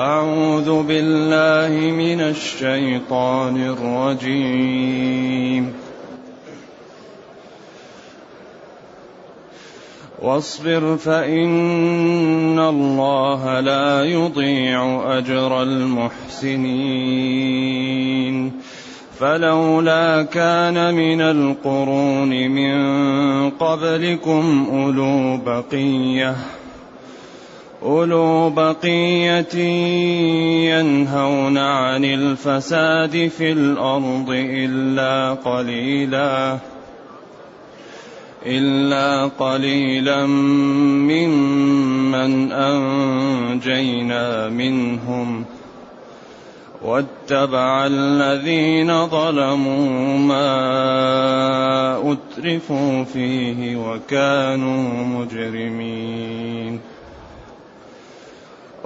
أعوذ بالله من الشيطان الرجيم. واصبر فإن الله لا يضيع أجر المحسنين. فلولا كان من القرون من قبلكم أولو بقية. أولو بقية ينهون عن الفساد في الأرض إلا قليلا إلا قليلا ممن أنجينا منهم. واتبع الذين ظلموا ما أترفوا فيه وكانوا مجرمين.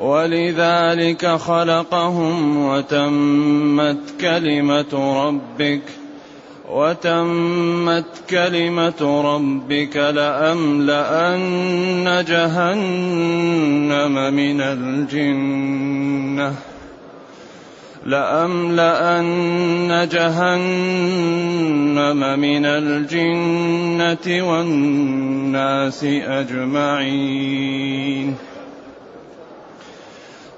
ولذلك خلقهم وتمت كلمة ربك وتمت كلمة ربك لأملأن جهنم من الجنة لأملأن جهنم من الجنة والناس أجمعين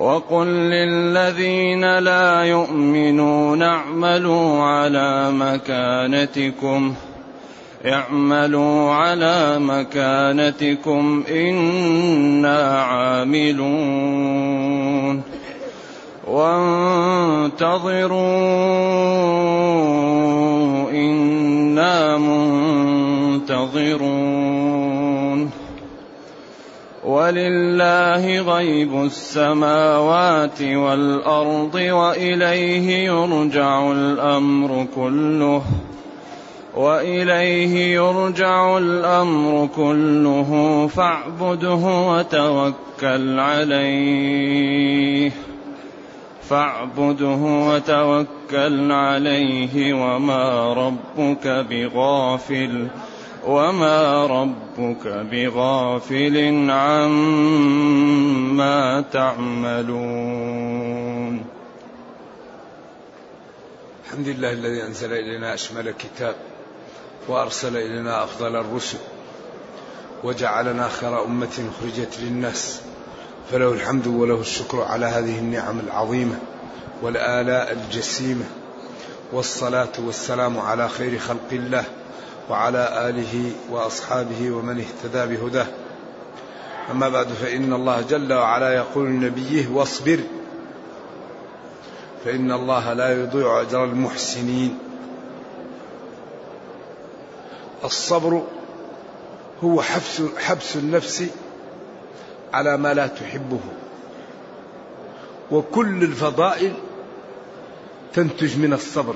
وقل للذين لا يؤمنون اعملوا على مكانتكم. اعملوا على مكانتكم أنا عاملون. وانتظروا أنا منتظرون. ولله غيب السماوات والأرض وإليه يرجع الأمر كله وإليه يرجع الأمر كله فاعبده وتوكل عليه فاعبده وتوكل عليه وما ربك بغافل وما ربك بغافل عما تعملون الحمد لله الذي أنزل إلينا أشمل كتاب وأرسل إلينا أفضل الرسل وجعلنا خير أمة أخرجت للناس فله الحمد وله الشكر على هذه النعم العظيمة والآلاء الجسيمة والصلاة والسلام على خير خلق الله وعلى آله وأصحابه ومن اهتدى بهداه. أما بعد فإن الله جل وعلا يقول لنبيه واصبر فإن الله لا يضيع أجر المحسنين. الصبر هو حبس حبس النفس على ما لا تحبه. وكل الفضائل تنتج من الصبر.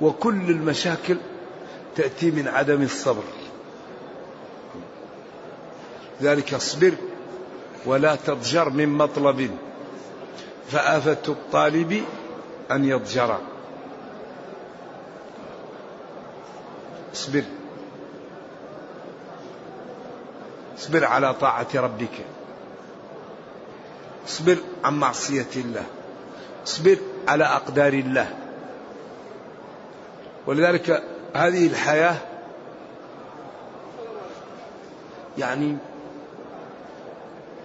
وكل المشاكل تأتي من عدم الصبر. ذلك اصبر ولا تضجر من مطلب. فآفة الطالب أن يضجر. اصبر. اصبر على طاعة ربك. اصبر عن معصية الله. اصبر على أقدار الله. ولذلك هذه الحياة يعني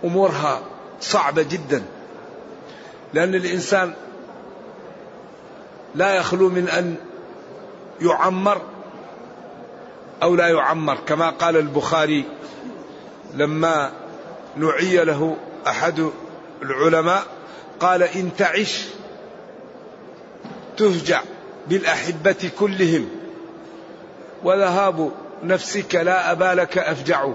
أمورها صعبة جدا. لأن الإنسان لا يخلو من أن يعمر أو لا يعمر. كما قال البخاري لما نعي له أحد العلماء قال إن تعش تفجع. بالأحبة كلهم. وذهاب نفسك لا أبا لك أفجع.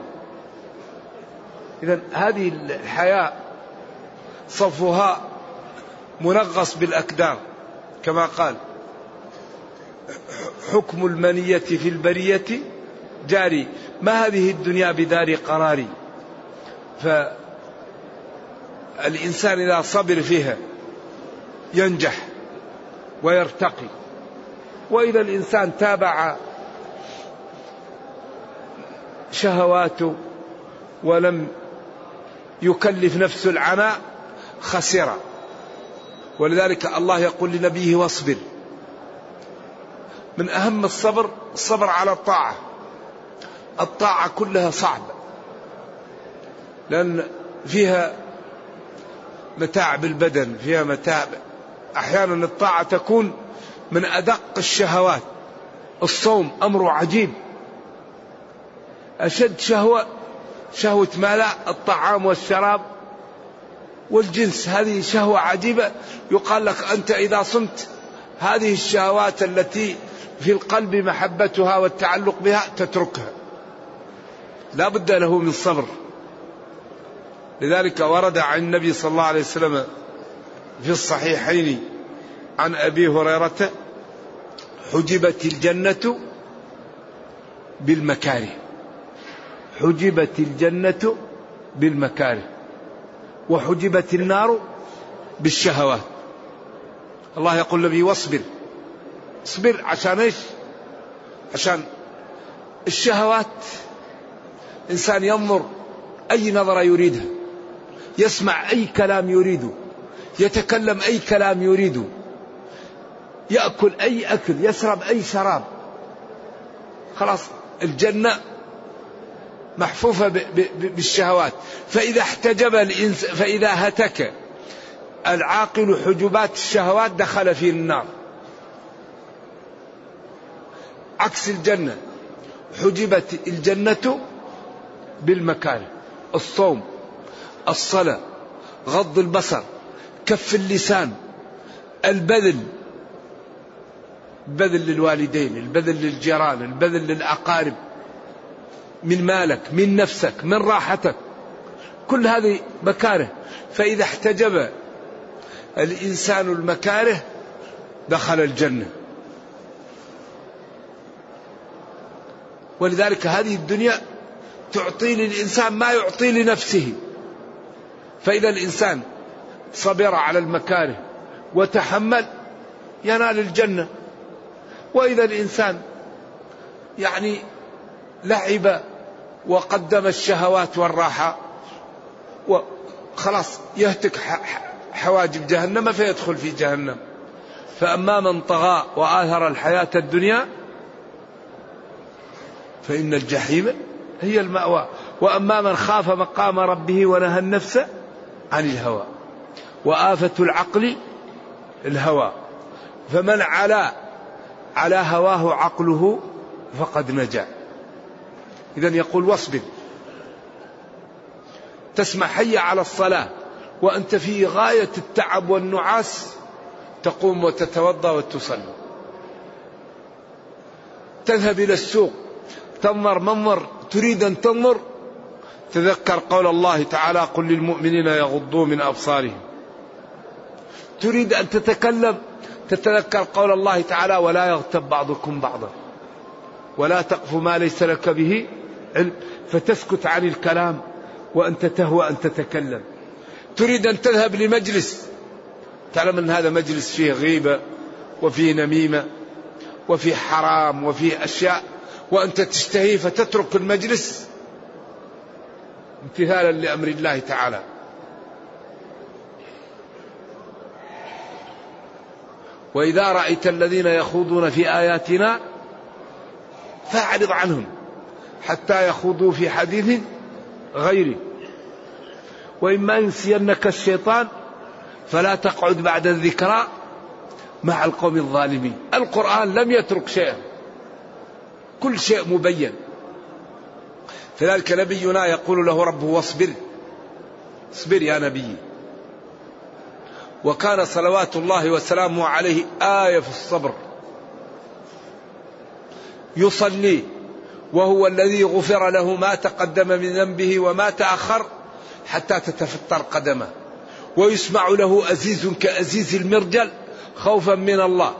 إذا هذه الحياة صفها منغص بالأكدار كما قال. حكم المنية في البرية جاري. ما هذه الدنيا بدار قراري؟ فالإنسان إذا صبر فيها ينجح ويرتقي. وإذا الإنسان تابع شهواته ولم يكلف نفسه العناء خسر. ولذلك الله يقول لنبيه واصبر. من أهم الصبر الصبر على الطاعة. الطاعة كلها صعبة لأن فيها متاعب البدن فيها متاعب أحيانا الطاعة تكون من أدق الشهوات. الصوم أمر عجيب. أشد شهوة شهوة ما لا الطعام والشراب. والجنس هذه شهوة عجيبة. يقال لك أنت إذا صمت هذه الشهوات التي في القلب محبتها والتعلق بها تتركها. لا بد له من صبر. لذلك ورد عن النبي صلى الله عليه وسلم في الصحيحين عن أبي هريرة حجبت الجنة بالمكاره. حجبت الجنة بالمكاره. وحجبت النار بالشهوات. الله يقول النبي واصبر. اصبر عشان إيش؟ عشان الشهوات إنسان ينظر أي نظرة يريدها. يسمع أي كلام يريده. يتكلم أي كلام يريده. يأكل أي أكل يشرب أي شراب. خلاص الجنة محفوفة بالشهوات. فإذا احتجب الانس فإذا هتك العاقل حجبات الشهوات دخل في النار. عكس الجنة حجبت الجنة بالمكاره الصوم الصلاة غض البصر كف اللسان البذل البذل للوالدين البذل للجيران البذل للأقارب. من مالك من نفسك من راحتك. كل هذه مكاره. فإذا احتجب الإنسان المكاره دخل الجنة. ولذلك هذه الدنيا تعطي للإنسان ما يعطي لنفسه. فإذا الإنسان صبر على المكاره وتحمل ينال الجنة. وإذا الإنسان يعني لعب وقدم الشهوات والراحة وخلاص يهتك حواجب جهنم فيدخل في جهنم. فأما من طغى وآثر الحياة الدنيا فإن الجحيم هي المأوى. وأما من خاف مقام ربه ونهى النفس عن الهوى. وآفة العقل الهوى. فمن علا على هواه عقله فقد نجا. إذا يقول واصبر تسمع حي على الصلاة وأنت في غاية التعب والنعاس تقوم وتتوضأ وتصلي. تذهب إلى السوق تنظر منظر تريد أن تنظر تذكر قول الله تعالى قل للمؤمنين يغضوا من أبصارهم. تريد أن تتكلم تتذكر قول الله تعالى ولا يغتب بعضكم بعضا ولا تقف ما ليس لك به علم فتسكت عن الكلام وأنت تهوى أن تتكلم. تريد أن تذهب لمجلس. تعلم أن هذا مجلس فيه غيبة وفيه نميمة وفيه حرام وفيه أشياء وأنت تشتهي فتترك المجلس امتثالا لأمر الله تعالى. وإذا رأيت الذين يخوضون في آياتنا فأعرض عنهم حتى يخوضوا في حديث غيره. وإما ينسينك الشيطان فلا تقعد بعد الذكرى مع القوم الظالمين. القرآن لم يترك شيئا. كل شيء مبين. فذلك نبينا يقول له ربه واصبر. اصبر يا نبي. وكان صلوات الله وسلامه عليه آية في الصبر. يصلي وهو الذي غفر له ما تقدم من ذنبه وما تأخر حتى تتفطر قدمه. ويسمع له أزيز كأزيز المرجل خوفا من الله.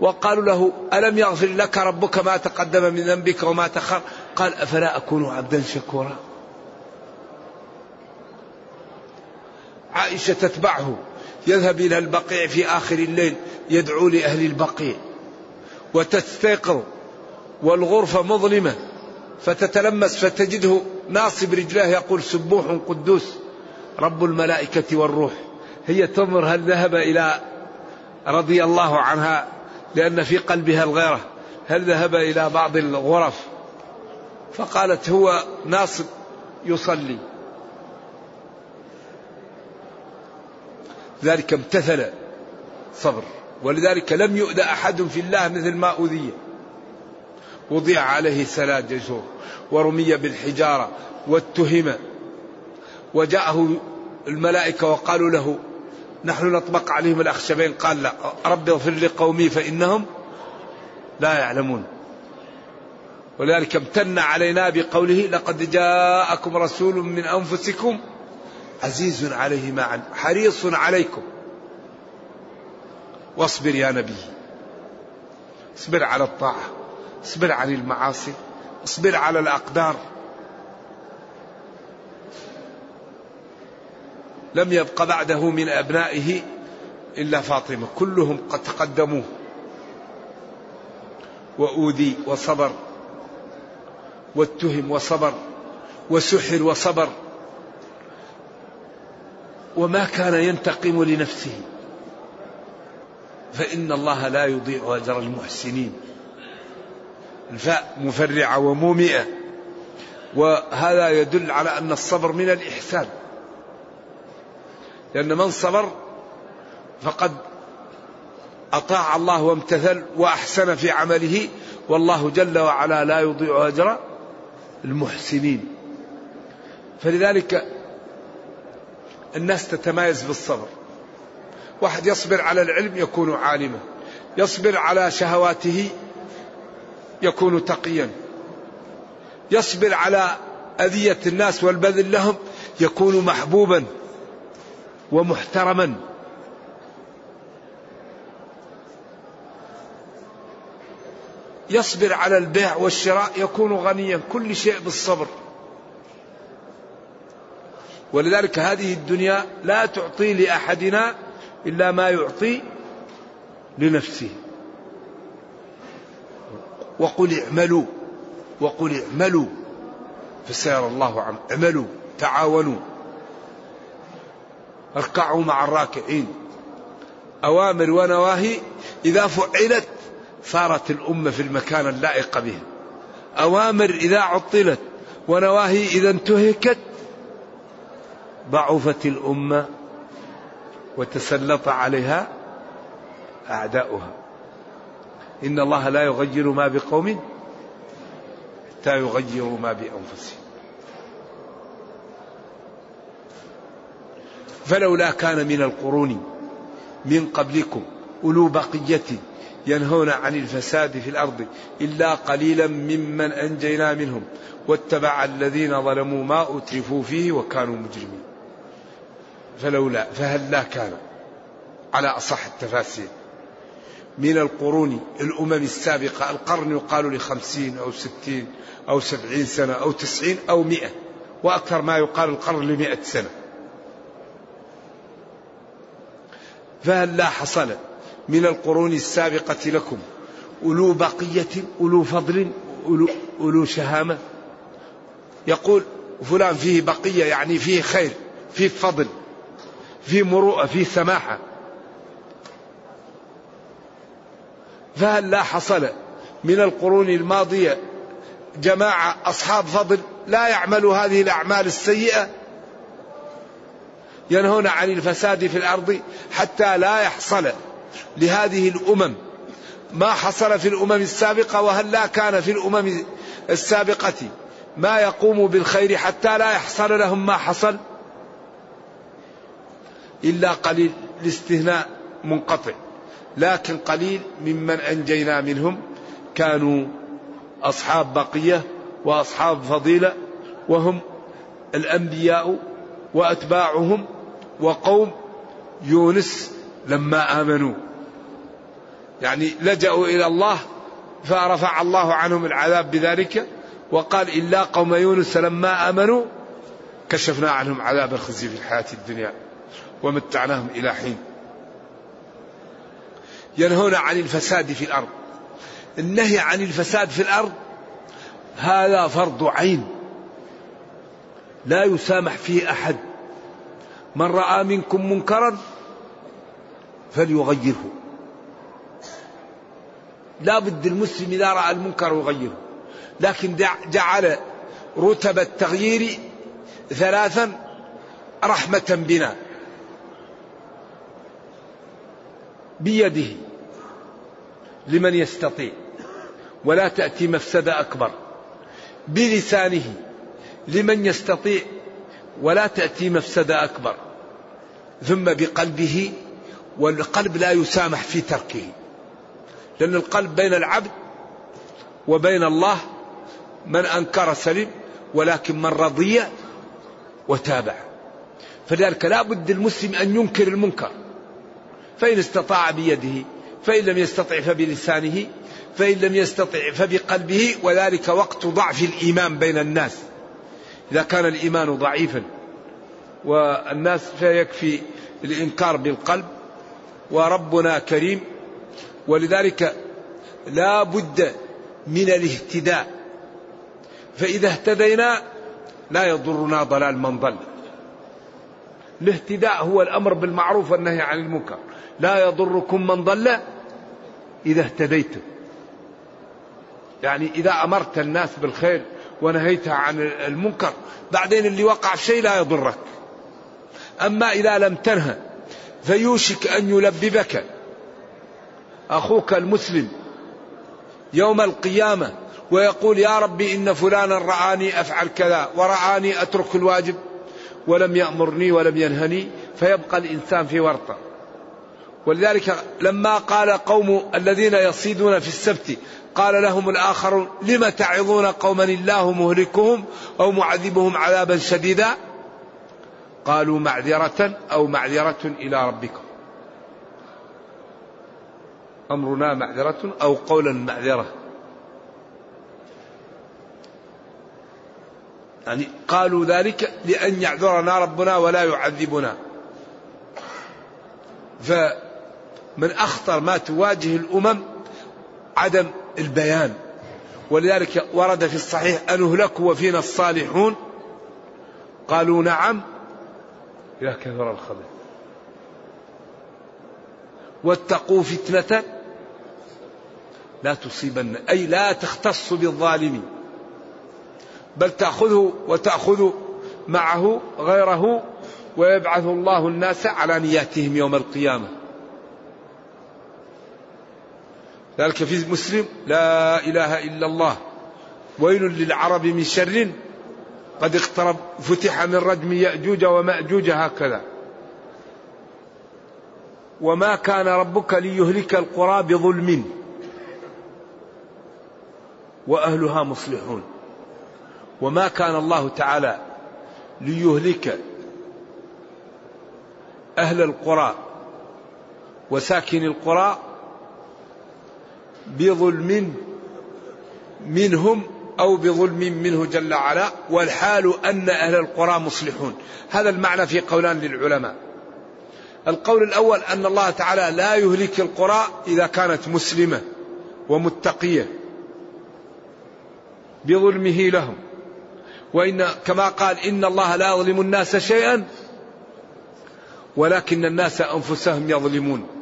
وقالوا له ألم يغفر لك ربك ما تقدم من ذنبك وما تأخر؟ قال أفلا أكون عبدا شكورا؟ عائشة تتبعه. يذهب إلى البقيع في آخر الليل يدعو لأهل البقيع وتستيقظ والغرفة مظلمة فتتلمس فتجده ناصب رجلاه يقول سبوح قدوس رب الملائكة والروح. هي تنظر هل ذهب إلى رضي الله عنها لأن في قلبها الغيرة. هل ذهب إلى بعض الغرف؟ فقالت هو ناصب يصلي. ذلك امتثل صبر. ولذلك لم يؤذى أحد في الله مثل ما أذي. وضيع عليه سلاد جسور ورمي بالحجارة واتهم وجاءه الملائكة وقالوا له نحن نطبق عليهم الأخشبين. قال لا رب اغفر لقومي فإنهم لا يعلمون. ولذلك امتن علينا بقوله لقد جاءكم رسول من أنفسكم عزيز عليه ما عن حريص عليكم. واصبر يا نبي. اصبر على الطاعة. اصبر عن المعاصي. اصبر على الأقدار. لم يبق بعده من أبنائه إلا فاطمة. كلهم قد تقدموه وأوذي وصبر. واتهم وصبر. وسحر وصبر. وما كان ينتقم لنفسه. فإن الله لا يضيع أجر المحسنين. الفاء مفرعة ومومئة. وهذا يدل على أن الصبر من الإحسان. لأن من صبر فقد أطاع الله وامتثل وأحسن في عمله والله جل وعلا لا يضيع أجر المحسنين. فلذلك الناس تتمايز بالصبر. واحد يصبر على العلم يكون عالما. يصبر على شهواته يكون تقيا. يصبر على أذية الناس والبذل لهم يكون محبوبا ومحترما. يصبر على البيع والشراء يكون غنيا. كل شيء بالصبر. ولذلك هذه الدنيا لا تعطي لأحدنا إلا ما يعطي لنفسه. وقل اعملوا وقل اعملوا فسيرى الله عنه اعملوا تعاونوا اركعوا مع الراكعين. أوامر ونواهي إذا فعلت صارت الأمة في المكان اللائق بها. أوامر إذا عطلت ونواهي إذا انتهكت ضعفت الأمة وتسلط عليها أعداؤها. إن الله لا يغير ما بقوم حتى يغيروا ما بأنفسهم. فلولا كان من القرون من قبلكم أولو بقية ينهون عن الفساد في الأرض إلا قليلا ممن أنجينا منهم واتبع الذين ظلموا ما أترفوا فيه وكانوا مجرمين. فلولا فهل لا كان على أصح التفاسير من القرون الأمم السابقة القرن يقال لخمسين أو ستين أو سبعين سنة أو تسعين أو مئة وأكثر ما يقال القرن لمئة سنة. فهل لا حصل من القرون السابقة لكم أولو بقية أولو فضل أولو, أولو شهامة؟ يقول فلان فيه بقية يعني فيه خير فيه فضل. فيه مروءة فيه سماحة. فهل لا حصل من القرون الماضية جماعة أصحاب فضل لا يعملوا هذه الأعمال السيئة؟ ينهون عن الفساد في الأرض حتى لا يحصل لهذه الأمم. ما حصل في الأمم السابقة وهل لا كان في الأمم السابقة؟ ما يقوم بالخير حتى لا يحصل لهم ما حصل. إلا قليل الاستثناء منقطع. لكن قليل ممن أنجينا منهم كانوا أصحاب بقية وأصحاب فضيلة وهم الأنبياء وأتباعهم وقوم يونس لما آمنوا. يعني لجأوا إلى الله فرفع الله عنهم العذاب بذلك وقال إلا قوم يونس لما آمنوا كشفنا عنهم عذاب الخزي في الحياة الدنيا. ومتعناهم إلى حين. ينهون عن الفساد في الأرض. النهي عن الفساد في الأرض هذا فرض عين. لا يسامح فيه أحد. من رأى منكم منكرا فليغيره. لا بد المسلم إذا رأى المنكر يغيره. لكن جعل رتب التغيير ثلاثا رحمة بنا. بيده لمن يستطيع ولا تأتي مفسدة أكبر بلسانه لمن يستطيع ولا تأتي مفسدة أكبر ثم بقلبه والقلب لا يسامح في تركه لأن القلب بين العبد وبين الله من أنكر سلم ولكن من رضي وتابع. فلذلك لا بد المسلم أن ينكر المنكر. فإن استطاع بيده فإن لم يستطع فبلسانه فإن لم يستطع فبقلبه وذلك وقت ضعف الإيمان بين الناس. إذا كان الإيمان ضعيفا والناس فيكفي الإنكار بالقلب وربنا كريم ولذلك لا بد من الاهتداء. فإذا اهتدينا لا يضرنا ضلال من ضل. الاهتداء هو الأمر بالمعروف والنهي عن المنكر. لا يضركم من ضل إذا اهتديتم يعني إذا أمرت الناس بالخير ونهيتها عن المنكر بعدين اللي وقع شيء لا يضرك. أما إذا لم تنهى فيوشك أن يلببك. أخوك المسلم يوم القيامة ويقول يا ربي إن فلانا رآني أفعل كذا ورآني أترك الواجب ولم يأمرني ولم ينهني. فيبقى الإنسان في ورطة. ولذلك لما قال قوم الذين يصيدون في السبت قال لهم الآخرون لم تعظون قوما الله مهلكهم أو معذبهم عذابا شديدا؟ قالوا معذرة أو معذرة إلى ربكم. أمرنا معذرة أو قولا معذرة. يعني قالوا ذلك لأن يعذرنا ربنا ولا يعذبنا. فمن أخطر ما تواجه الأمم عدم البيان. ولذلك ورد في الصحيح أن نهلك وفينا الصالحون؟ قالوا نعم. يا كثر الخبث واتقوا فتنة لا تصيبن. أي لا تختص بالظالم بل تأخذه وتأخذ معه غيره ويبعث الله الناس على نياتهم يوم القيامة. ذلك في مسلم لا إله إلا الله. ويل للعرب من شر. قد اقترب فتح من ردم يأجوج ومأجوج هكذا. وما كان ربك ليهلك القرى بظلم. وأهلها مصلحون. وما كان الله تعالى ليهلك أهل القرى وساكن القرى بظلم منهم أو بظلم منه جل وعلا والحال أن أهل القرى مصلحون. هذا المعنى في قولان للعلماء. القول الأول أن الله تعالى لا يهلك القرى إذا كانت مسلمة ومتقية بظلمه لهم. وإن كما قال إن الله لا يظلم الناس شيئا ولكن الناس أنفسهم يظلمون.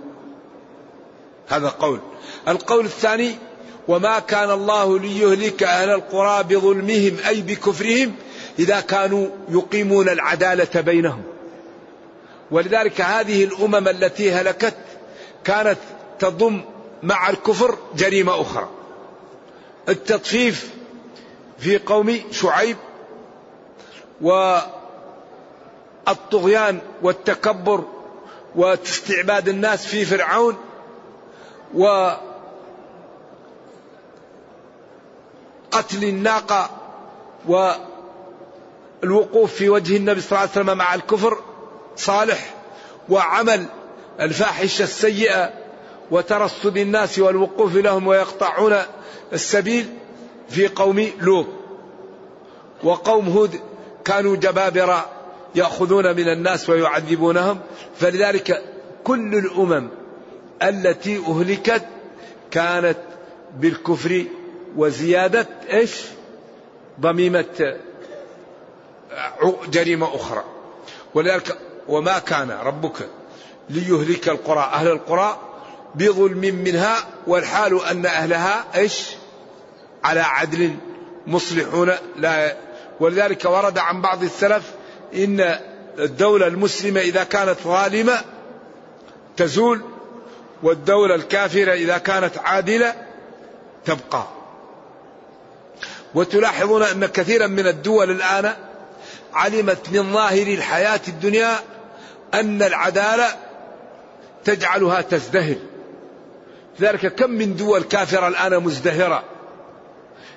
هذا قول القول الثاني وما كان الله ليهلك أهل القرى بظلمهم أي بكفرهم إذا كانوا يقيمون العدالة بينهم. ولذلك هذه الأمم التي هلكت كانت تضم مع الكفر جريمة أخرى. التطفيف في قوم شعيب والطغيان والتكبر واستعباد الناس في فرعون و قتل الناقة والوقوف في وجه النبي صلى الله عليه وسلم مع الكفر صالح وعمل الفاحشة السيئة وترصد الناس والوقوف لهم ويقطعون السبيل في قوم لوط. وقوم هود كانوا جبابرة يأخذون من الناس ويعذبونهم. فلذلك كل الأمم التي أهلكت كانت بالكفر وزيادة إيش؟ ضميمة جريمة أخرى. ولذلك وما كان ربك ليهلك القرى أهل القرى بظلم منها والحال أن أهلها إيش؟ على عدل مصلحون لا ولذلك ورد عن بعض السلف إن الدولة المسلمة إذا كانت ظالمة تزول والدولة الكافرة إذا كانت عادلة تبقى. وتلاحظون أن كثيرا من الدول الآن علمت من ظاهر الحياة الدنيا أن العدالة تجعلها تزدهر. لذلك كم من دول كافرة الآن مزدهرة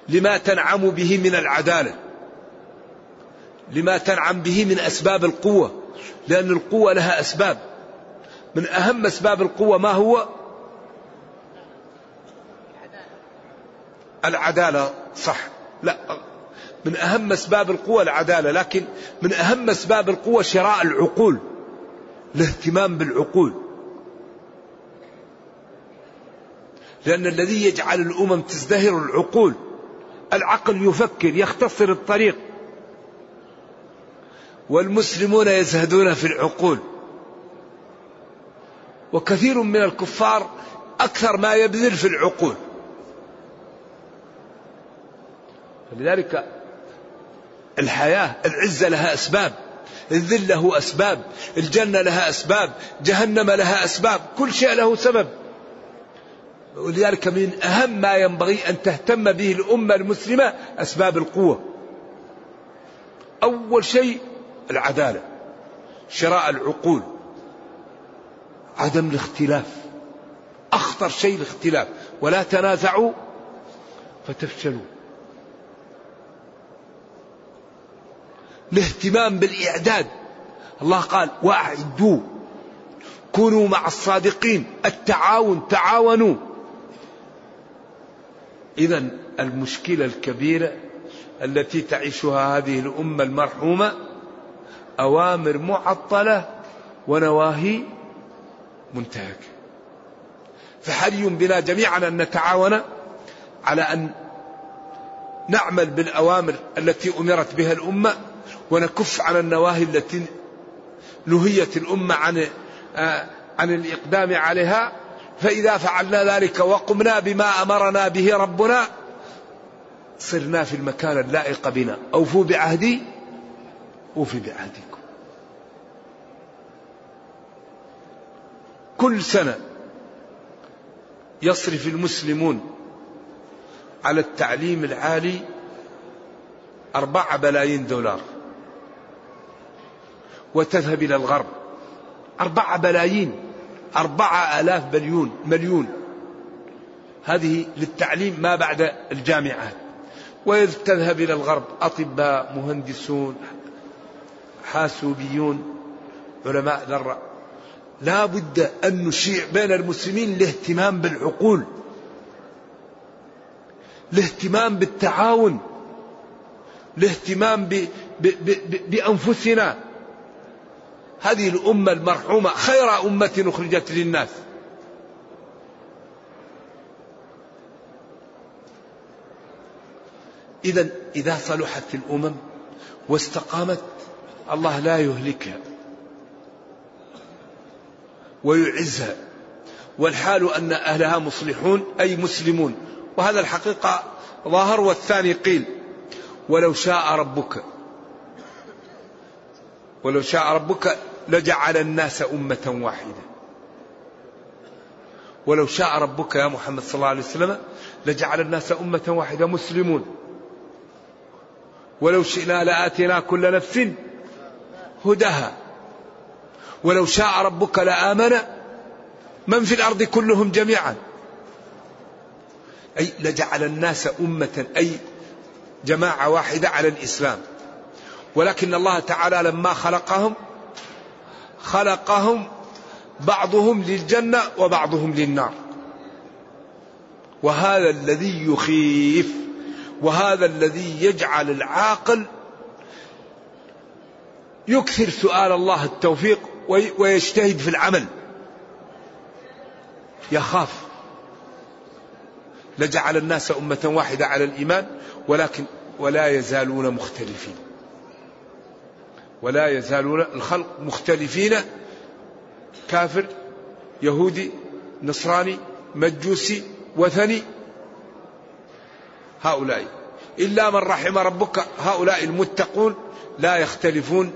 لما تنعم به من العدالة لما تنعم به من أسباب القوة لأن القوة لها أسباب. من أهم أسباب القوة ما هو؟ العدالة صح. لا. من أهم أسباب القوة العدالة لكن من أهم أسباب القوة شراء العقول الاهتمام بالعقول. لأن الذي يجعل الأمم تزدهر العقول العقل يفكر يختصر الطريق. والمسلمون يزهدون في العقول. وكثير من الكفار أكثر ما يبذل في العقول. فلذلك الحياة العزة لها أسباب الذل له أسباب الجنة لها أسباب جهنم لها أسباب كل شيء له سبب. ولذلك من أهم ما ينبغي أن تهتم به الأمة المسلمة أسباب القوة. أول شيء العدالة شراء العقول. عدم الاختلاف. أخطر شيء الاختلاف. ولا تنازعوا فتفشلوا. الاهتمام بالإعداد. الله قال وأعدوا كونوا مع الصادقين. التعاون تعاونوا. إذا المشكلة الكبيرة التي تعيشها هذه الأمة المرحومة أوامر معطلة ونواهي منتهكة فحري بنا جميعا أن نتعاون على أن نعمل بالأوامر التي أمرت بها الأمة ونكف عن النواهي التي نهيت الأمة عن آه، عن الإقدام عليها. فإذا فعلنا ذلك وقمنا بما أمرنا به ربنا صرنا في المكان اللائق بنا. أوفوا بعهدي أوفي بعهدكم كل سنة يصرف المسلمون على التعليم العالي أربعة بلايين دولار وتذهب إلى الغرب. أربعة بلايين أربعة آلاف مليون مليون. هذه للتعليم ما بعد الجامعات وتذهب إلى الغرب أطباء مهندسون حاسوبيون علماء ذرة. لا بد أن نشيع بين المسلمين الاهتمام بالعقول الاهتمام بالتعاون الاهتمام بأنفسنا. هذه الأمة المرحومة خير أمة أخرجت للناس. إذا إذا صلحت الأمم واستقامت الله لا يهلكها. ويعزها والحال أن أهلها مصلحون أي مسلمون. وهذا الحقيقة ظاهر والثاني قيل ولو شاء ربك ولو شاء ربك لجعل الناس أمة واحدة. ولو شاء ربك يا محمد صلى الله عليه وسلم لجعل الناس أمة واحدة مسلمون. ولو شئنا لآتينا كل نفس هداها. ولو شاء ربك لآمن من في الأرض كلهم جميعا. أي لجعل الناس أمة أي جماعة واحدة على الإسلام. ولكن الله تعالى لما خلقهم خلقهم بعضهم للجنة وبعضهم للنار. وهذا الذي يخيف وهذا الذي يجعل العاقل يكثر سؤال الله التوفيق ويجتهد في العمل. يخاف. لجعل الناس أمة واحدة على الإيمان ولكن ولا يزالون مختلفين. ولا يزالون الخلق مختلفين. كافر يهودي نصراني مجوسي وثني. هؤلاء. إلا من رحم ربك هؤلاء المتقون لا يختلفون.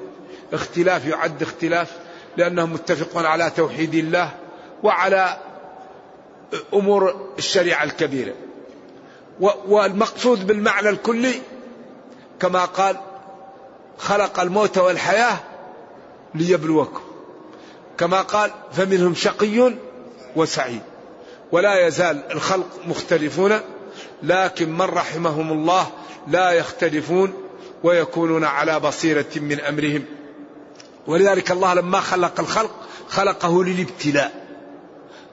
اختلاف يعد اختلاف. لأنهم متفقون على توحيد الله وعلى أمور الشريعة الكبيرة. والمقصود بالمعنى الكلي كما قال خلق الموت والحياة ليبلوكم. كما قال فمنهم شقي وسعيد. ولا يزال الخلق مختلفون لكن من رحمهم الله لا يختلفون ويكونون على بصيرة من أمرهم. ولذلك الله لما خلق الخلق خلقه للابتلاء.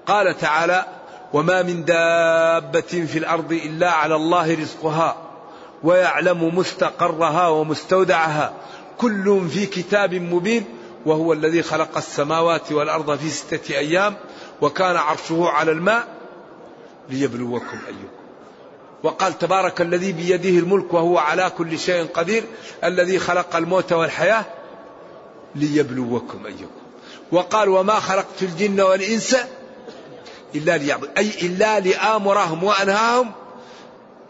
قال تعالى وما من دابة في الأرض إلا على الله رزقها ويعلم مستقرها ومستودعها. كل في كتاب مبين وهو الذي خلق السماوات والأرض في ستة أيام وكان عرشه على الماء ليبلوكم أيكم. وقال تبارك الذي بيده الملك وهو على كل شيء قدير الذي خلق الموت والحياة ليبلوكم أيكم. وقال وما خلقت الجن والإنس إلا ليعبد أي إلا لآمرهم وأنهاهم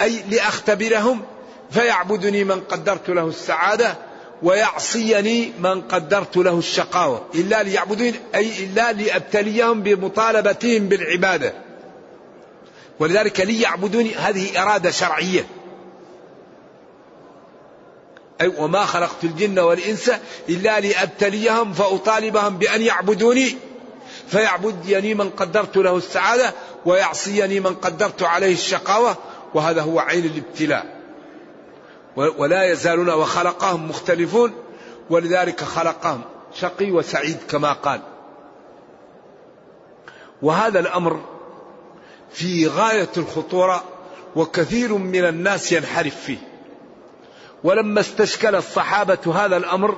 أي لأختبرهم فيعبدني من قدرت له السعادة ويعصيني من قدرت له الشقاوة. إلا ليعبدون أي إلا لأبتليهم بمطالبتهم بالعبادة. ولذلك ليعبدوني هذه إرادة شرعية. أي وما خلقت الجن والإنس إلا لأبتليهم فأطالبهم بأن يعبدوني فيعبدني من قدرت له السعادة ويعصيني من قدرت عليه الشقاوة وهذا هو عين الابتلاء. ولا يزالون وخلقهم مختلفون ولذلك خلقهم شقي وسعيد كما قال. وهذا الأمر في غاية الخطورة وكثير من الناس ينحرف فيه. ولما استشكل الصحابة هذا الأمر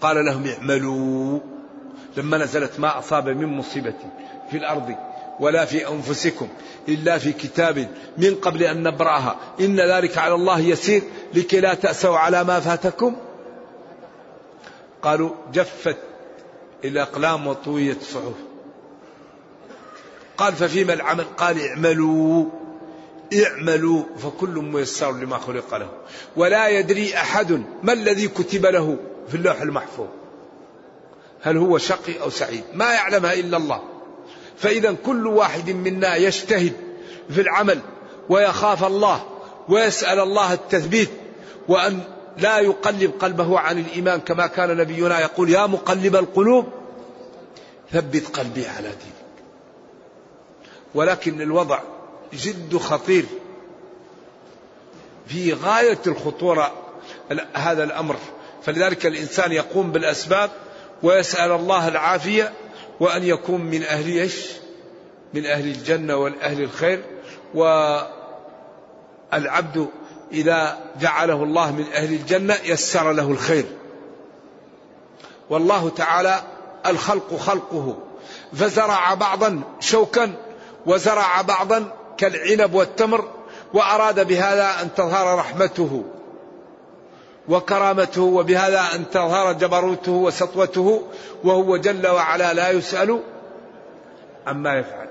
قال لهم اعملوا. لما نزلت ما أصاب من مصيبة في الأرض ولا في أنفسكم إلا في كتاب من قبل أن نبرأها. إن ذلك على الله يسير لكي لا تأسوا على ما فاتكم. قالوا جفت الأقلام وطويت الصحف قال ففيما العمل؟ قال اعملوا. اعملوا فكل ميسر لما خلق له. ولا يدري أحد ما الذي كتب له في اللوح المحفوظ. هل هو شقي أو سعيد؟ ما يعلمها إلا الله. فإذا كل واحد منا يجتهد في العمل ويخاف الله ويسأل الله التثبيت وأن لا يقلب قلبه عن الإيمان كما كان نبينا يقول يا مقلب القلوب ثبت قلبي على دينك. ولكن الوضع جد خطير. في غاية الخطورة هذا الأمر. فلذلك الإنسان يقوم بالأسباب ويسأل الله العافية وأن يكون من أهل إيش؟ من أهل الجنة والأهل الخير. والعبد إذا جعله الله من أهل الجنة يسر له الخير. والله تعالى الخلق خلقه. فزرع بعضا شوكا وزرع بعضا كالعنب والتمر وأراد بهذا أن تظهر رحمته وكرامته وبهذا أن تظهر جبروته وسطوته وهو جل وعلا لا يسأل عما يفعل.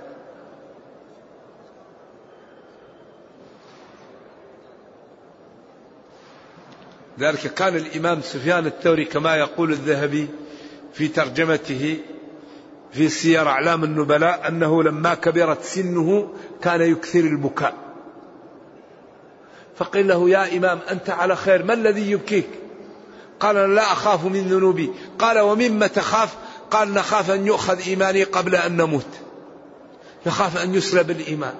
ذلك كان الإمام سفيان الثوري كما يقول الذهبي في ترجمته في سير أعلام النبلاء أنه لما كبرت سنه كان يكثر البكاء. فقيل له يا إمام أنت على خير ما الذي يبكيك؟ قال لا أخاف من ذنوبي. قال ومما تخاف؟ قال نخاف أن يؤخذ إيماني قبل أن نموت. يخاف أن يسلب الإيمان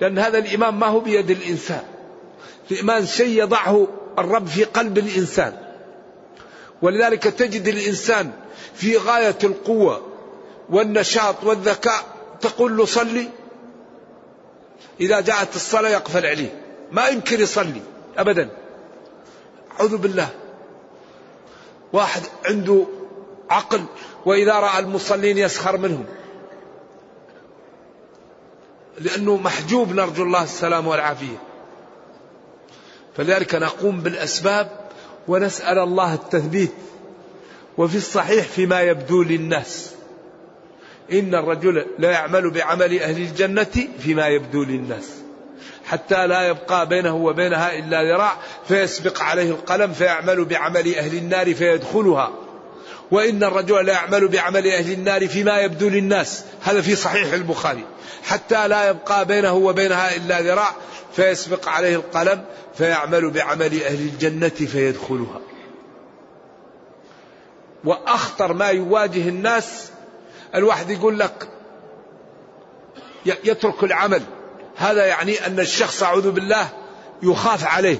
لأن هذا الإيمان ما هو بيد الإنسان. الإيمان شيء يضعه الرب في قلب الإنسان. ولذلك تجد الإنسان في غاية القوة والنشاط والذكاء تقول له صلي. إذا جاءت الصلاة يقفل عليه. ما يمكن يصلي أبدا. أعوذ بالله. واحد عنده عقل وإذا رأى المصلين يسخر منهم. لأنه محجوب نرجو الله السلام والعافية. فلذلك نقوم بالأسباب ونسأل الله التثبيت وفي الصحيح فيما يبدو للناس. إن الرجل لا يعمل بعمل أهل الجنة فيما يبدو للناس. حتى لا يبقى بينه وبينها إلا ذراع فيسبق عليه القلم فيعمل بعمل أهل النار فيدخلها. وإن الرجل لا يعمل بعمل أهل النار فيما يبدو للناس. هذا في صحيح البخاري. حتى لا يبقى بينه وبينها إلا ذراع فيسبق عليه القلم فيعمل بعمل أهل الجنة فيدخلها. وأخطر ما يواجه الناس الواحد يقول لك يترك العمل. هذا يعني أن الشخص أعوذ بالله يخاف عليه.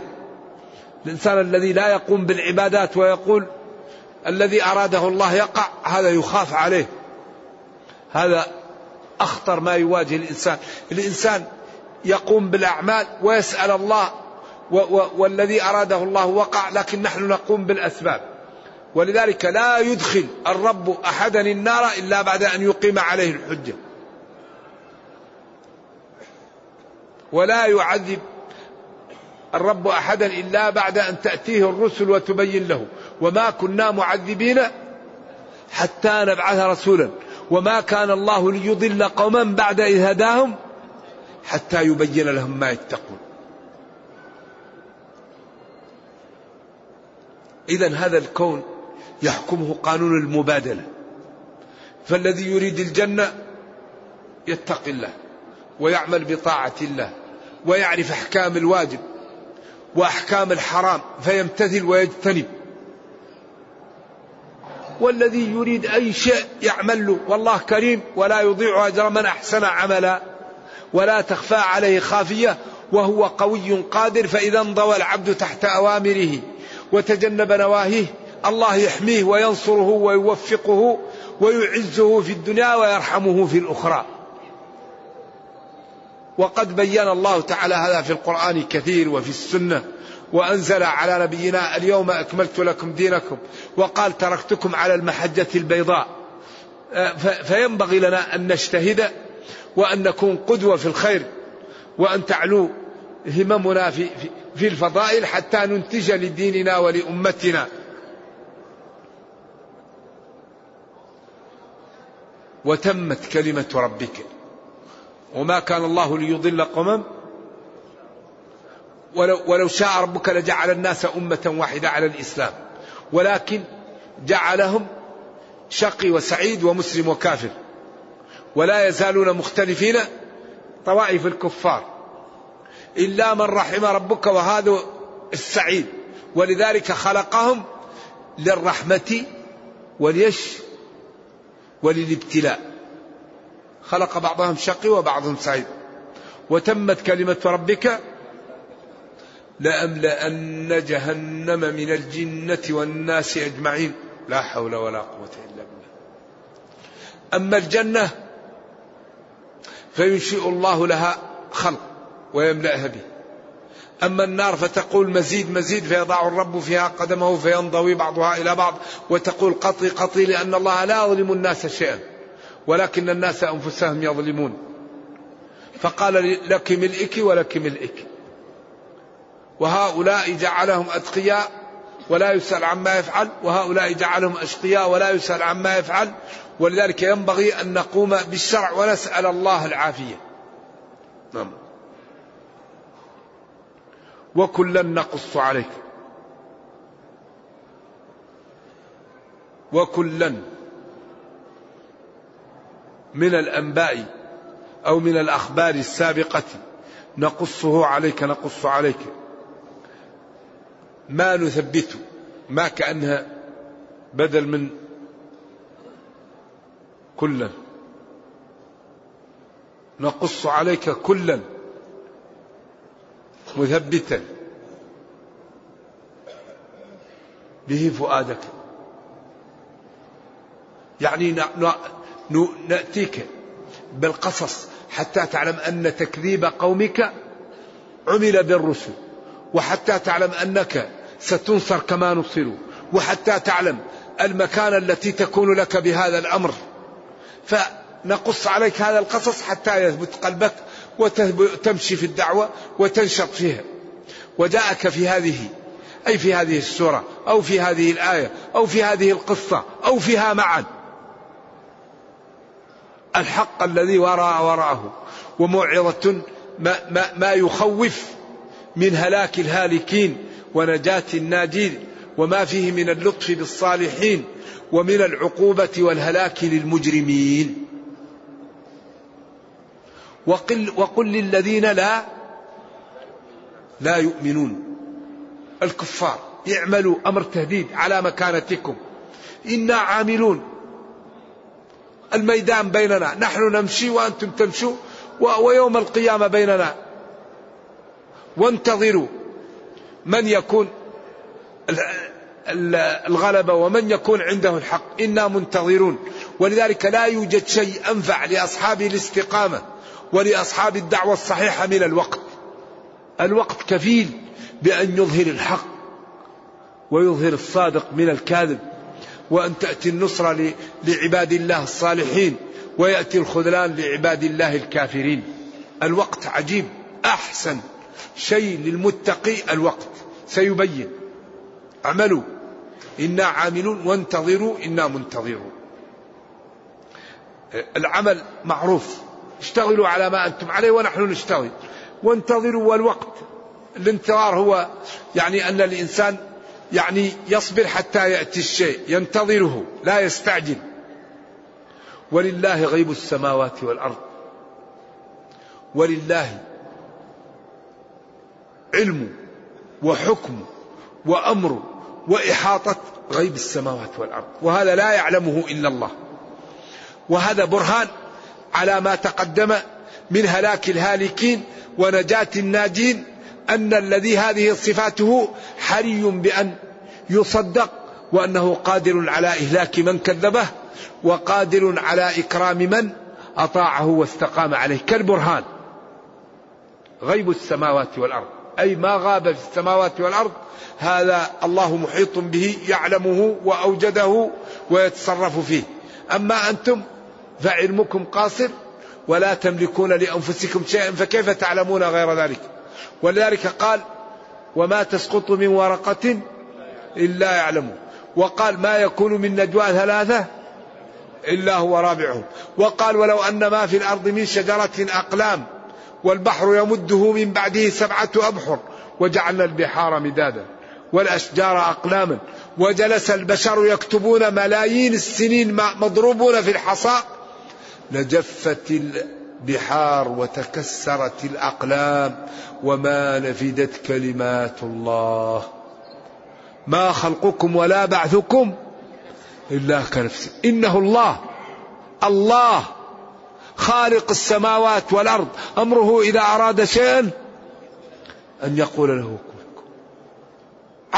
الإنسان الذي لا يقوم بالعبادات ويقول الذي أراده الله يقع هذا يخاف عليه. هذا أخطر ما يواجه الإنسان. الإنسان يقوم بالأعمال ويسأل الله والذي أراده الله وقع لكن نحن نقوم بالأسباب. ولذلك لا يدخل الرب أحدا النار إلا بعد أن يقيم عليه الحجة. ولا يعذب الرب أحدا إلا بعد أن تأتيه الرسل وتبين له. وما كنا معذبين حتى نبعث رسولا. وما كان الله ليضل قوما بعد إذ هداهم حتى يبين لهم ما يتقون. اذا هذا الكون يحكمه قانون المبادلة. فالذي يريد الجنة يتقي الله ويعمل بطاعة الله ويعرف أحكام الواجب وأحكام الحرام فيمتثل ويجتنب. والذي يريد أي شيء يعمل له والله كريم ولا يضيع أجر من أحسن عملا. ولا تخفى عليه خافية وهو قوي قادر فإذا انضوى العبد تحت أوامره وتجنب نواهيه الله يحميه وينصره ويوفقه ويعزه في الدنيا ويرحمه في الأخرى. وقد بين الله تعالى هذا في القرآن كثير وفي السنة وأنزل على نبينا اليوم أكملت لكم دينكم وقال تركتكم على المحجة البيضاء. آه، فينبغي لنا أن نجتهد وأن نكون قدوة في الخير وأن تعلو هممنا في, في الفضائل حتى ننتج لديننا ولأمتنا. وتمت كلمة ربك. وما كان الله ليضل قوما. ولو, ولو شاء ربك لجعل الناس أمة واحدة على الإسلام. ولكن جعلهم شقي وسعيد ومسلم وكافر. ولا يزالون مختلفين طوائف الكفار إلا من رحم ربك وهذا السعيد. ولذلك خلقهم للرحمة وليش وللابتلاء. خلق بعضهم شقي وبعضهم سعيد. وتمت كلمة ربك لأملأن جهنم من الجنة والناس أجمعين. لا حول ولا قوة إلا بالله. أما الجنة فينشئ الله لها خلق ويملأها به. أما النار فتقول مزيد مزيد فيضع الرب فيها قدمه فينضوي بعضها إلى بعض وتقول قطي قطي لأن الله لا يظلم الناس شيئا ولكن الناس أنفسهم يظلمون. فقال لك ملئك ولك ملئك. وهؤلاء جعلهم أتقياء ولا يسأل عما يفعل وهؤلاء جعلهم أشقياء ولا يسأل عما يفعل. ولذلك ينبغي أن نقوم بالشرع ونسأل الله العافية. نعم. وكلا نقص عليك. وكلا من الأنباء أو من الأخبار السابقة نقصه عليك نقص عليك. ما نثبته ما كأنها بدل من كلا. نقص عليك كلا. مثبتا. به فؤادك. يعني نأتيك بالقصص حتى تعلم أن تكذيب قومك عمل بالرسل وحتى تعلم أنك ستنصر كما نصروا وحتى تعلم المكانة التي تكون لك بهذا الأمر. فنقص عليك هذا القصص حتى يثبت قلبك وتمشي في الدعوة وتنشط فيها. وجاءك في هذه أي في هذه السورة أو في هذه الآية أو في هذه القصة أو فيها معا الحق الذي وراء وراءه وموعظة ما, ما, ما يخوف من هلاك الهالكين. ونجاة الناجين وما فيه من اللطف بالصالحين ومن العقوبة والهلاك للمجرمين. وقل, وقل للذين لا لا يؤمنون. الكفار اعملوا أمر تهديد على مكانتكم. إنا عاملون. الميدان بيننا نحن نمشي وأنتم تمشوا ويوم القيامة بيننا. وانتظروا. من يكون الغلبة ومن يكون عنده الحق. إنا منتظرون. ولذلك لا يوجد شيء أنفع لأصحاب الاستقامة ولأصحاب الدعوة الصحيحة من الوقت. الوقت كفيل بأن يظهر الحق ويظهر الصادق من الكاذب وأن تأتي النصرة لعباد الله الصالحين ويأتي الخذلان لعباد الله الكافرين. الوقت عجيب أحسن. شيء للمتقي الوقت. سيبين. اعملوا. إنا عاملون. وانتظروا. إنا منتظرون. العمل معروف. اشتغلوا على ما أنتم عليه ونحن نشتغل. وانتظروا. والوقت الانتظار هو يعني أن الإنسان يعني يصبر حتى يأتي الشيء. ينتظره. لا يستعجل. ولله غيب السماوات والأرض. ولله علم وحكم وأمر وإحاطة غيب السماوات والأرض. وهذا لا يعلمه إلا الله. وهذا برهان على ما تقدم من هلاك الهالكين ونجاة الناجين أن الذي هذه صفاته حري بأن يصدق وأنه قادر على إهلاك من كذبه وقادر على إكرام من أطاعه واستقام عليه. كالبرهان. غيب السماوات والأرض. أي ما غاب في السماوات والأرض هذا الله محيط به يعلمه وأوجده ويتصرف فيه. أما أنتم فعلمكم قاصر ولا تملكون لأنفسكم شيئا فكيف تعلمون غير ذلك؟ ولذلك قال وما تسقط من ورقة إلا يعلمه وقال ما يكون من نجوى ثلاثة إلا هو رابعهم وقال ولو أن ما في الأرض من شجرة أقلام والبحر يمده من بعده سبعة أبحر وجعلنا البحار مدادا والأشجار أقلاما وجلس البشر يكتبون ملايين السنين مضروبون في الحصى لجفت البحار وتكسرت الأقلام وما نفدت كلمات الله. ما خلقكم ولا بعثكم إلا كنفس. إنه الله الله خالق السماوات والأرض. أمره إذا أراد شيئا أن يقول له كن.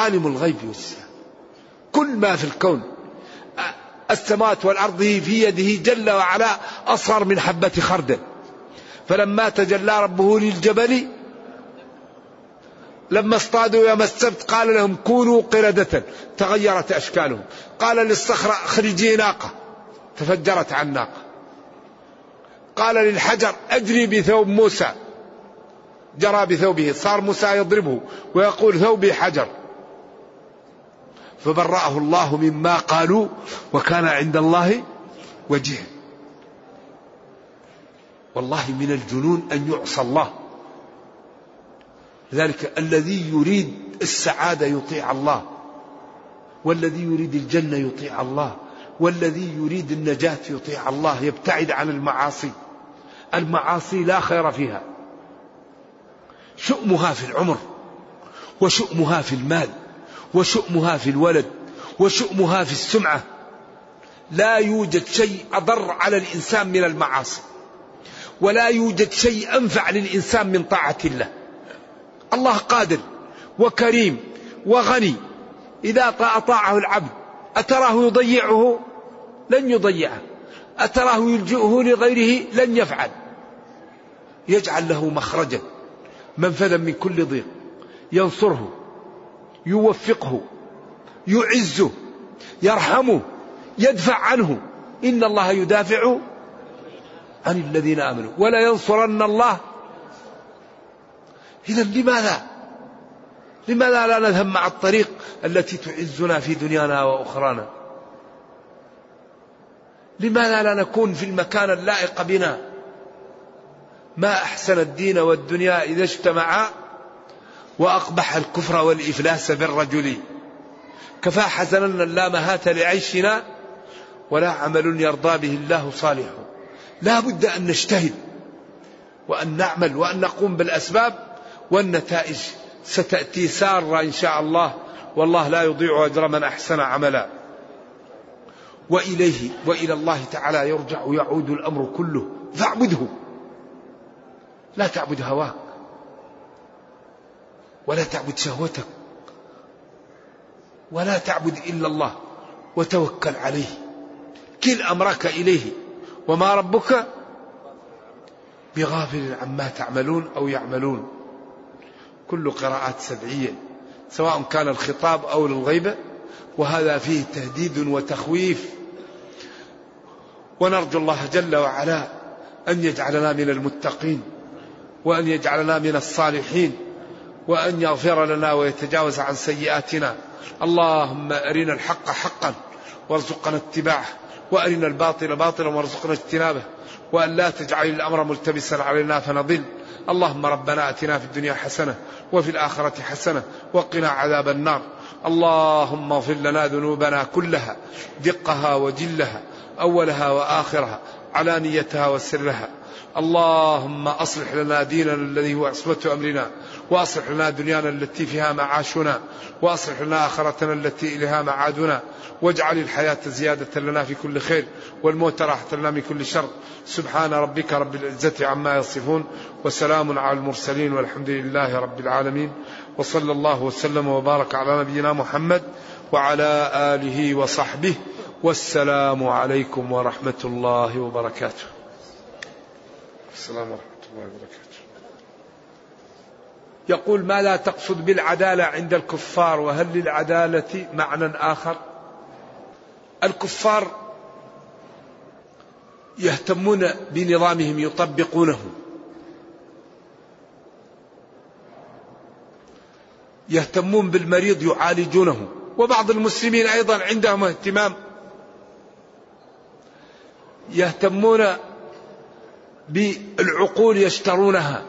عالم الغيب والسلام كل ما في الكون. السماوات والأرض في يده جل وعلا أصغر من حبة خردل. فلما تجلى ربه للجبل لما اصطادوا يوم السبت قال لهم كونوا قردة. تغيرت أشكالهم. قال للصخرة اخرجي ناقة. تفجرت عن ناقة. قال للحجر أجري بثوب موسى. جرى بثوبه صار موسى يضربه ويقول ثوبي حجر. فبرأه الله مما قالوا وكان عند الله وجيه والله من الجنون أن يعصى الله. لذلك الذي يريد السعادة يطيع الله والذي يريد الجنة يطيع الله والذي يريد النجاة يطيع الله يبتعد عن المعاصي. المعاصي لا خير فيها. شؤمها في العمر وشؤمها في المال وشؤمها في الولد وشؤمها في السمعة. لا يوجد شيء أضر على الإنسان من المعاصي ولا يوجد شيء أنفع للإنسان من طاعة الله. الله قادر وكريم وغني. إذا أطاعه العبد أتراه يضيعه؟ لن يضيعه. أتراه يلجئه لغيره؟ لن يفعل. يجعل له مخرجا منفذا من كل ضيق ينصره يوفقه يعزه يرحمه يدفع عنه. إن الله يدافع عن الذين آمنوا. ولا ينصرن الله. إذا لماذا؟ لماذا لا نذهب مع الطريق التي تعزنا في دنيانا وأخرانا؟ لماذا لا نكون في المكان اللائق بنا؟ ما أحسن الدين والدنيا إذا اجتمعا وأقبح الكفر والإفلاس بالرجل. كفى حزنا لا مهات لعيشنا ولا عمل يرضى به الله صالح. لا بد أن نجتهد وأن نعمل وأن نقوم بالأسباب والنتائج. ستأتي سارة إن شاء الله. والله لا يضيع أجر من أحسن عملا. وإليه وإلى الله تعالى يرجع ويعود الأمر كله. فاعبده. لا تعبد هواك ولا تعبد شهوتك ولا تعبد إلا الله وتوكل عليه. كل أمرك إليه. وما ربك بغافل عما تعملون أو يعملون. كل قراءات سبعية سواء كان الخطاب أو للغيبة وهذا فيه تهديد وتخويف. ونرجو الله جل وعلا أن يجعلنا من المتقين. وأن يجعلنا من الصالحين وأن يغفر لنا ويتجاوز عن سيئاتنا. اللهم أرنا الحق حقا وارزقنا اتباعه وأرنا الباطل باطلا وارزقنا اجتنابه. وأن لا تجعل الأمر ملتبسا علينا فنضل. اللهم ربنا أتنا في الدنيا حسنة وفي الآخرة حسنة وقنا عذاب النار. اللهم اغفر لنا ذنوبنا كلها دقها وجلها أولها وآخرها علانيتها وسرها. اللهم أصلح لنا ديننا الذي هو عصمة أمرنا وأصلح لنا دنيانا التي فيها معاشنا وأصلح لنا آخرتنا التي إليها معادنا. واجعل الحياة زيادة لنا في كل خير والموت راحة لنا من كل شر. سبحان ربك رب العزة عما يصفون وسلام على المرسلين والحمد لله رب العالمين. وصلى الله وسلم وبارك على نبينا محمد وعلى آله وصحبه والسلام عليكم ورحمة الله وبركاته. السلام ورحمة الله وبركاته. يقول ما لا تقصد بالعدالة عند الكفار وهل للعدالة معنى آخر؟ الكفار يهتمون بنظامهم يطبقونه. يهتمون بالمريض يعالجونه. وبعض المسلمين أيضا عندهم اهتمام. يهتمون بالعقول يشترونها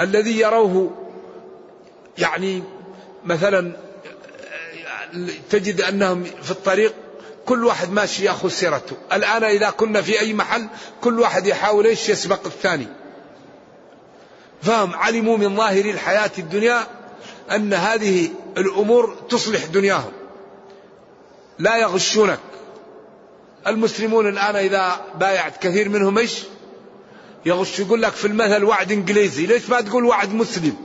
الذي يروه يعني مثلا تجد أنهم في الطريق كل واحد ماشي يأخذ سيرته، الآن إذا كنا في أي محل كل واحد يحاول إيش يسبق الثاني. فهم علموا من ظاهر الحياة الدنيا أن هذه الأمور تصلح دنياهم. لا يغشونك. المسلمون الآن إذا بايعت كثير منهم إيش؟ يغش يقول لك في المثل وعد إنجليزي، ليش ما تقول وعد مسلم؟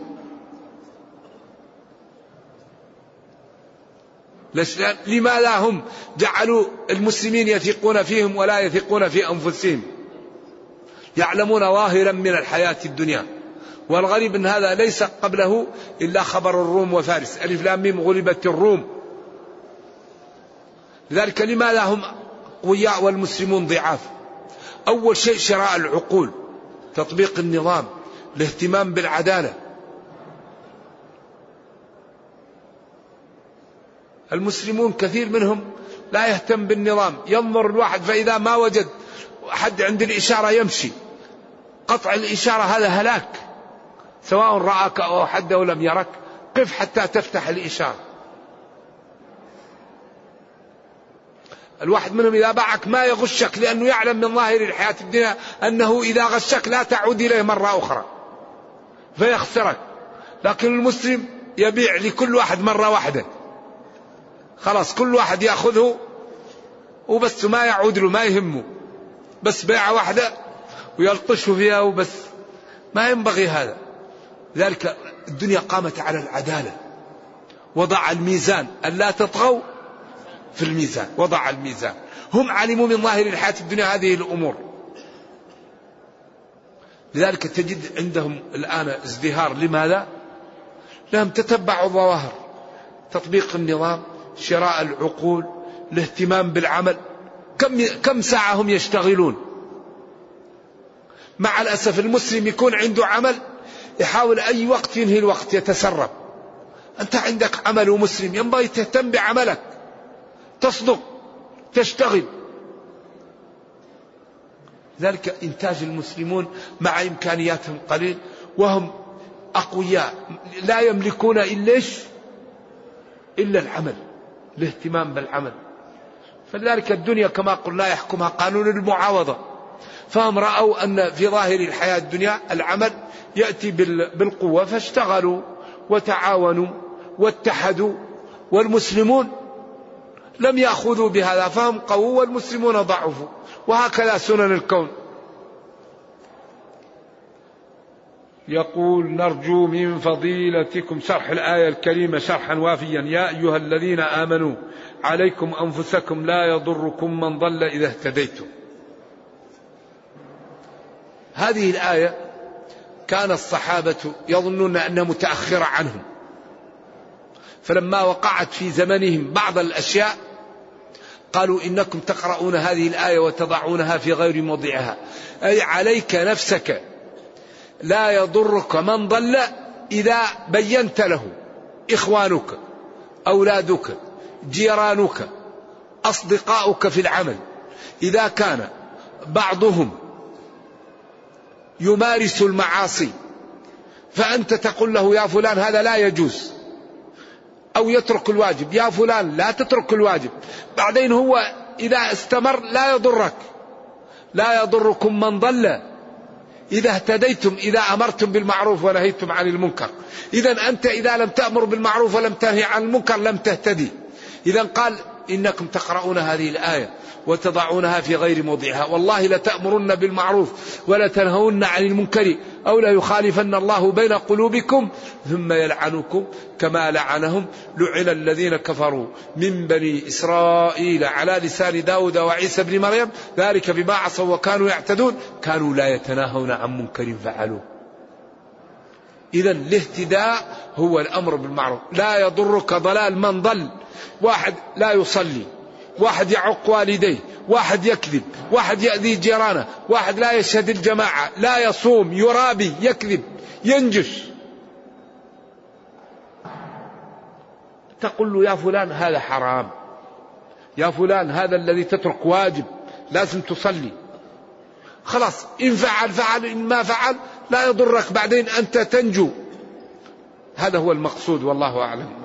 لماذا هم جعلوا المسلمين يثقون فيهم ولا يثقون في أنفسهم؟ يعلمون ظاهرا من الحياة الدنيا. والغريب أن هذا ليس قبله إلا خبر الروم وفارس. ألف لام غلبت الروم. لذلك لماذا هم قوياء والمسلمون ضعاف. أول شيء شراء العقول تطبيق النظام الاهتمام بالعدالة. المسلمون كثير منهم لا يهتم بالنظام ينظر الواحد فإذا ما وجد حد عند الإشارة يمشي. قطع الإشارة هذا هلاك سواء رآك أو حد أو لم يرك قف حتى تفتح الإشارة. الواحد منهم إذا باعك ما يغشك لأنه يعلم من ظاهر الحياة الدنيا أنه إذا غشك لا تعود إليه مرة أخرى. فيخسرك. لكن المسلم يبيع لكل واحد مرة واحدة. خلاص كل واحد يأخذه وبس ما يعود له ما يهمه. بس بيعة واحدة ويلطشه فيها وبس. ما ينبغي هذا. ذلك الدنيا قامت على العدالة. وضع الميزان. ألا تطغوا في الميزان وضع الميزان. هم علموا من ظاهر الحياة الدنيا هذه الأمور. لذلك تجد عندهم الآن ازدهار. لماذا؟ لهم تتبعوا الظواهر. تطبيق النظام شراء العقول الاهتمام بالعمل. كم كم ساعة هم يشتغلون؟ مع الأسف المسلم يكون عنده عمل يحاول أي وقت ينهي الوقت يتسرب. أنت عندك عمل ومسلم ينبغي تهتم بعملك. تصدق تشتغل. ذلك إنتاج المسلمون مع إمكانياتهم قليل وهم أقوياء. لا يملكون إلا إلا العمل الاهتمام بالعمل. فلذلك الدنيا كما قلنا يحكمها قانون المعاوضة. فهم رأوا أن في ظاهر الحياة الدنيا العمل يأتي بالقوة فاشتغلوا وتعاونوا واتحدوا والمسلمون لم يأخذوا بهذا فهم قووا والمسلمون ضعفوا وهكذا سنن الكون. يقول نرجو من فضيلتكم شرح الآية الكريمة شرحا وافيا. يا أيها الذين آمنوا عليكم أنفسكم لا يضركم من ضل إذا اهتديتم. هذه الآية كان الصحابة يظنون أنها متأخرة عنهم. فلما وقعت في زمنهم بعض الأشياء قالوا إنكم تقرؤون هذه الآية وتضعونها في غير موضعها. أي عليك نفسك لا يضرك من ضل إذا بينت له إخوانك أولادك جيرانك أصدقاؤك في العمل. إذا كان بعضهم يمارس المعاصي فأنت تقول له يا فلان هذا لا يجوز. أو يترك الواجب. يا فلان لا تترك الواجب. بعدين هو إذا استمر لا يضرك. لا يضركم من ضل. إذا اهتديتم إذا أمرتم بالمعروف ونهيتم عن المنكر. إذا أنت إذا لم تأمر بالمعروف ولم تنهي عن المنكر لم تهتدي. إذا قال إنكم تقرؤون هذه الآية. وتضعونها في غير موضعها. والله لتأمرن بالمعروف ولتنهون عن المنكر أو لا يخالفن الله بين قلوبكم ثم يلعنكم كما لعنهم لعن الذين كفروا من بني إسرائيل على لسان داود وعيسى بن مريم. ذلك بما عصوا وكانوا يعتدون. كانوا لا يتناهون عن منكر فعلوه إذا الاهتداء هو الأمر بالمعروف. لا يضرك ضلال من ضل. واحد لا يصلي. واحد يعق والديه واحد يكذب واحد يأذي جيرانه واحد لا يشهد الجماعة لا يصوم يرابي يكذب ينجش تقول له يا فلان هذا حرام. يا فلان هذا الذي تترك واجب لازم تصلي. خلاص إن فعل فعل إن ما فعل لا يضرك بعدين أنت تنجو. هذا هو المقصود والله أعلم.